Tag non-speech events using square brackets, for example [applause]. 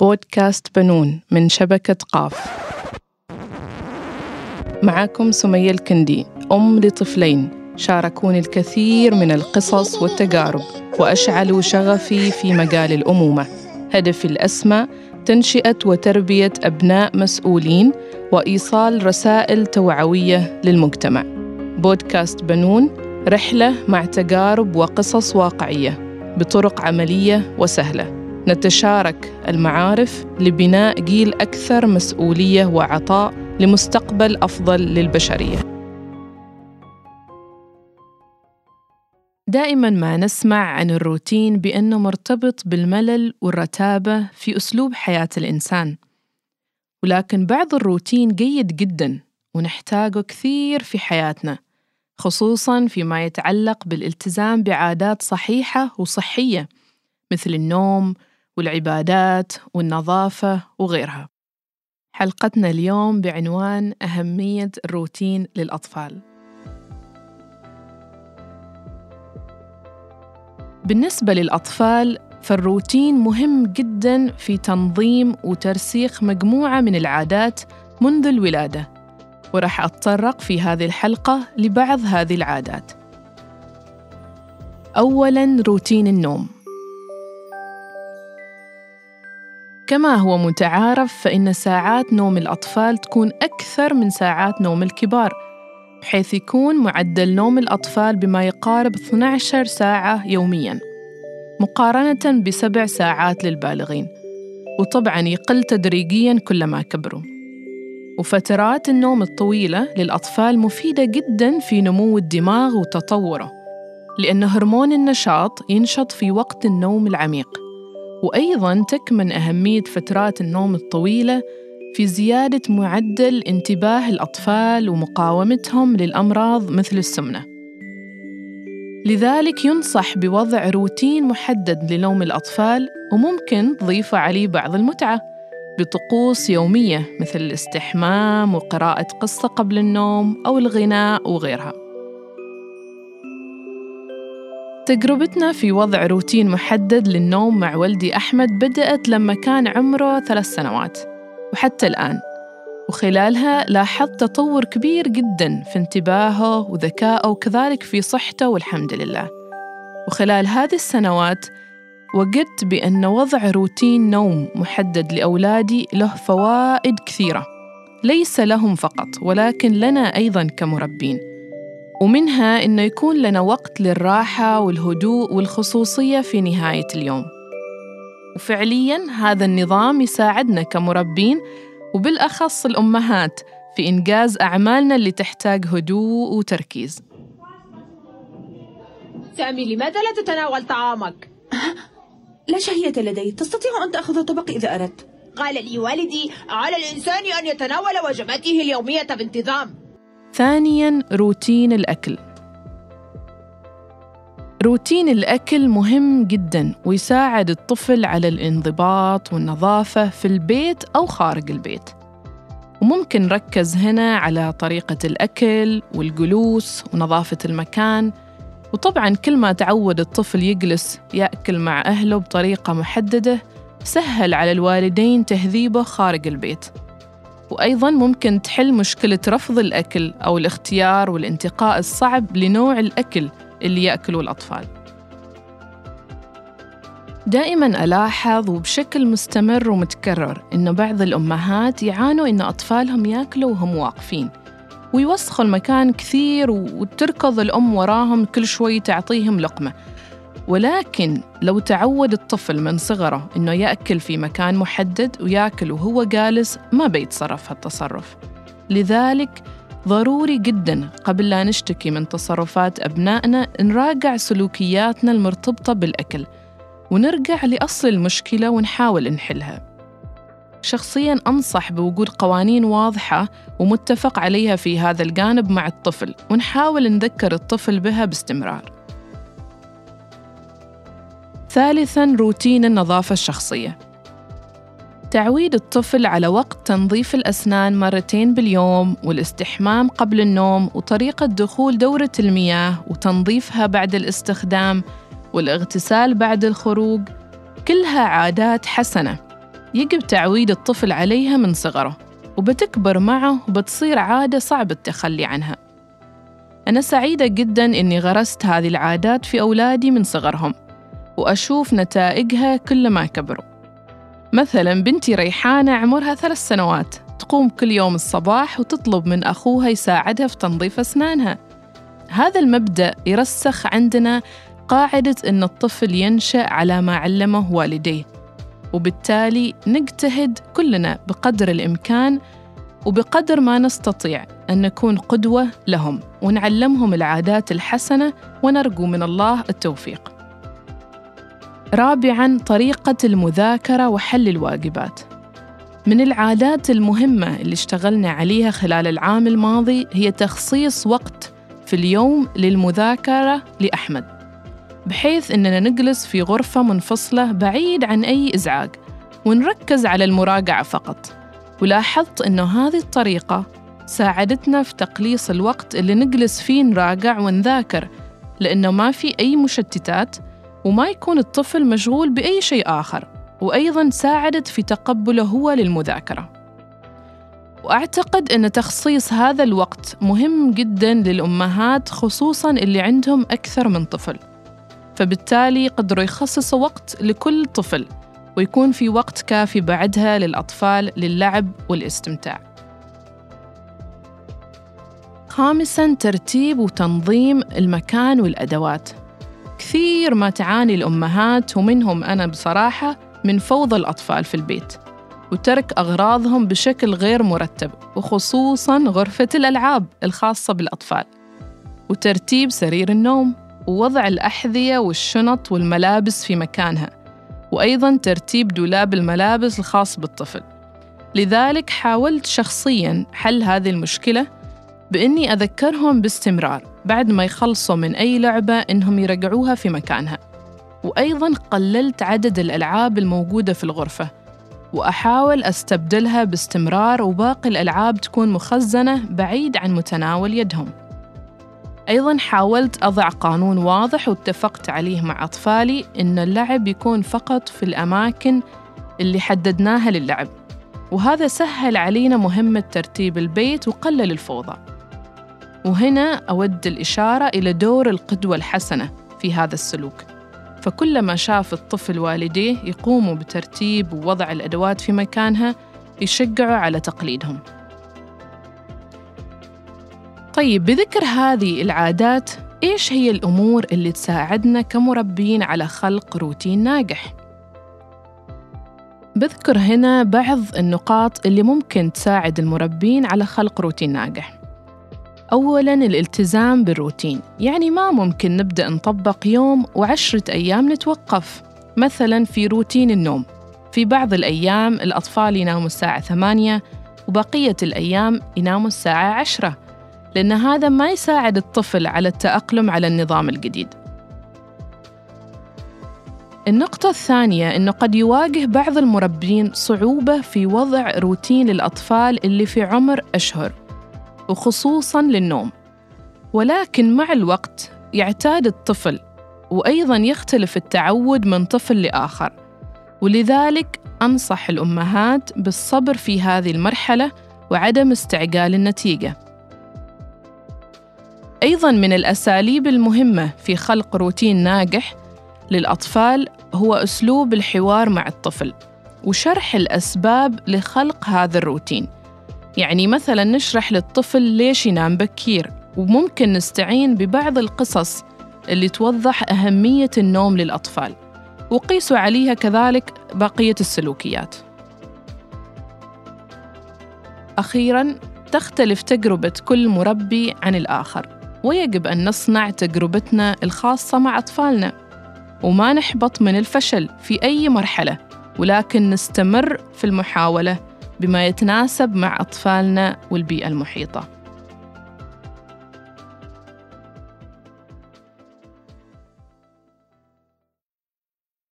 بودكاست بنون من شبكة قاف. معكم سمية الكندي أم لطفلين شاركوني الكثير من القصص والتجارب وأشعلوا شغفي في مجال الأمومة. هدفي الأسمى تنشئة وتربية أبناء مسؤولين وإيصال رسائل توعوية للمجتمع. بودكاست بنون رحلة مع تجارب وقصص واقعية بطرق عملية وسهلة. نتشارك المعارف لبناء جيل أكثر مسؤولية وعطاء لمستقبل أفضل للبشرية. دائما ما نسمع عن الروتين بأنه مرتبط بالملل والرتابة في أسلوب حياة الإنسان. ولكن بعض الروتين جيد جدا ونحتاجه كثير في حياتنا خصوصا فيما يتعلق بالالتزام بعادات صحيحة وصحية مثل النوم والعبادات والنظافة وغيرها. حلقتنا اليوم بعنوان أهمية الروتين للأطفال. بالنسبة للأطفال فالروتين مهم جدا في تنظيم وترسيخ مجموعة من العادات منذ الولادة ورح أتطرق في هذه الحلقة لبعض هذه العادات أولاً روتين النوم كما هو متعارف فإن ساعات نوم الأطفال تكون أكثر من ساعات نوم الكبار بحيث يكون معدل نوم الأطفال بما يقارب 12 ساعة يومياً مقارنة بسبع ساعات للبالغين. وطبعاً يقل تدريجياً كلما كبروا. وفترات النوم الطويلة للأطفال مفيدة جداً في نمو الدماغ وتطوره لأن هرمون النشاط ينشط في وقت النوم العميق. وأيضاً تكمن أهمية فترات النوم الطويلة في زيادة معدل انتباه الأطفال ومقاومتهم للأمراض مثل السمنة. لذلك ينصح بوضع روتين محدد لنوم الأطفال وممكن تضيف عليه بعض المتعة بطقوس يومية مثل الاستحمام وقراءة قصة قبل النوم أو الغناء وغيرها. تجربتنا في وضع روتين محدد للنوم مع ولدي أحمد بدأت لما كان عمره ثلاث سنوات وحتى الآن. وخلالها لاحظت تطور كبير جدا في انتباهه وذكائه وكذلك في صحته والحمد لله. وخلال هذه السنوات وجدت بأن وضع روتين نوم محدد لأولادي له فوائد كثيرة. ليس لهم فقط ولكن لنا أيضا كمربين. ومنها إنه يكون لنا وقت للراحة والهدوء والخصوصية في نهاية اليوم. وفعلياً هذا النظام يساعدنا كمربين وبالأخص الأمهات في إنجاز أعمالنا اللي تحتاج هدوء وتركيز. سامي لماذا لا تتناول طعامك؟ [laughs] لا شهية لدي. تستطيع أن تأخذ طبقي إذا أردت. قال لي والدي على الإنسان أن يتناول وجباته اليومية بانتظام. ثانياً روتين الأكل. روتين الأكل مهم جداً ويساعد الطفل على الانضباط والنظافة في البيت أو خارج البيت. وممكن نركز هنا على طريقة الأكل والجلوس ونظافة المكان. وطبعاً كل ما تعود الطفل يجلس يأكل مع أهله بطريقة محددة سهل على الوالدين تهذيبه خارج البيت. وأيضاً ممكن تحل مشكلة رفض الأكل أو الاختيار والانتقاء الصعب لنوع الأكل اللي يأكله الأطفال. دائما ألاحظ وبشكل مستمر ومتكرر إنه بعض الأمهات يعانوا إن أطفالهم يأكلوا وهم واقفين ويوسخوا المكان كثير وتركض الأم وراهم كل شوي تعطيهم لقمة. ولكن لو تعود الطفل من صغره إنه يأكل في مكان محدد ويأكل وهو جالس ما بيتصرف هالتصرف. لذلك ضروري جدا قبل لا نشتكي من تصرفات أبنائنا نراجع سلوكياتنا المرتبطة بالأكل ونرجع لأصل المشكلة ونحاول نحلها. شخصيا أنصح بوجود قوانين واضحة ومتفق عليها في هذا الجانب مع الطفل ونحاول نذكر الطفل بها باستمرار. ثالثاً روتين النظافة الشخصية. تعويد الطفل على وقت تنظيف الأسنان مرتين باليوم والاستحمام قبل النوم وطريقة دخول دورة المياه وتنظيفها بعد الاستخدام والاغتسال بعد الخروج كلها عادات حسنة يجب تعويد الطفل عليها من صغره وبتكبر معه وبتصير عادة صعب التخلي عنها. أنا سعيدة جدا إني غرست هذه العادات في أولادي من صغرهم. وأشوف نتائجها كلما كبروا مثلا بنتي ريحانة عمرها ثلاث سنوات تقوم كل يوم الصباح وتطلب من أخوها يساعدها في تنظيف أسنانها هذا المبدأ يرسخ عندنا قاعدة أن الطفل ينشأ على ما علمه والديه وبالتالي نجتهد كلنا بقدر الإمكان وبقدر ما نستطيع أن نكون قدوة لهم ونعلمهم العادات الحسنة ونرجو من الله التوفيق. رابعاً طريقة المذاكرة وحل الواجبات. من العادات المهمة اللي اشتغلنا عليها خلال العام الماضي هي تخصيص وقت في اليوم للمذاكرة لأحمد بحيث إننا نجلس في غرفة منفصلة بعيد عن أي إزعاج ونركز على المراجعة فقط ولاحظت إنه هذه الطريقة ساعدتنا في تقليص الوقت اللي نجلس فيه نراجع ونذاكر لأنه ما في أي مشتتات وما يكون الطفل مشغول بأي شيء آخر وأيضا ساعدت في تقبله هو للمذاكرة. وأعتقد أن تخصيص هذا الوقت مهم جدا للأمهات خصوصا اللي عندهم أكثر من طفل. فبالتالي قدروا يخصصوا وقت لكل طفل ويكون في وقت كافي بعدها للأطفال للعب والاستمتاع. خامساً ترتيب وتنظيم المكان والأدوات. كثير ما تعاني الأمهات ومنهم أنا بصراحة من فوضى الأطفال في البيت وترك أغراضهم بشكل غير مرتب وخصوصاً غرفة الألعاب الخاصة بالأطفال وترتيب سرير النوم ووضع الأحذية والشنط والملابس في مكانها وأيضاً ترتيب دولاب الملابس الخاص بالطفل. لذلك حاولت شخصياً حل هذه المشكلة بإني أذكرهم باستمرار. بعد ما يخلصوا من أي لعبة إنهم يرجعوها في مكانها. وأيضاً قللت عدد الألعاب الموجودة في الغرفة. وأحاول أستبدلها باستمرار وباقي الألعاب تكون مخزنة بعيد عن متناول يدهم. أيضا حاولت أضع قانون واضح واتفقت عليه مع أطفالي إن اللعب يكون فقط في الأماكن اللي حددناها للعب. وهذا سهل علينا مهمة ترتيب البيت وقلل الفوضى. وهنا أود الإشارة إلى دور القدوة الحسنة في هذا السلوك. فكلما شاف الطفل والديه يقوموا بترتيب ووضع الأدوات في مكانها يشجعوا على تقليدهم. طيب بذكر هذه العادات إيش هي الأمور اللي تساعدنا كمربين على خلق روتين ناجح؟ بذكر هنا بعض النقاط اللي ممكن تساعد المربين على خلق روتين ناجح. أولاً الالتزام بالروتين. يعني ما ممكن نبدأ نطبق يوم وعشرة أيام نتوقف مثلاً في روتين النوم. في بعض الأيام الأطفال يناموا الساعة ثمانية وبقية الأيام يناموا الساعة عشرة لأن هذا ما يساعد الطفل على التأقلم على النظام الجديد. النقطة الثانية أنه قد يواجه بعض المربين صعوبة في وضع روتين للأطفال اللي في عمر أشهر. وخصوصاً للنوم. ولكن مع الوقت يعتاد الطفل وأيضاً يختلف التعود من طفل لآخر. ولذلك أنصح الأمهات بالصبر في هذه المرحلة وعدم استعجال النتيجة. أيضاً من الأساليب المهمة في خلق روتين ناجح للأطفال هو أسلوب الحوار مع الطفل وشرح الأسباب لخلق هذا الروتين. يعني مثلا نشرح للطفل ليش ينام بكير وممكن نستعين ببعض القصص اللي توضح أهمية النوم للأطفال. وقيسوا عليها كذلك بقية السلوكيات. أخيراً تختلف تجربة كل مربي عن الآخر ويجب أن نصنع تجربتنا الخاصة مع أطفالنا. وما نحبط من الفشل في أي مرحلة ولكن نستمر في المحاولة بما يتناسب مع أطفالنا والبيئة المحيطة.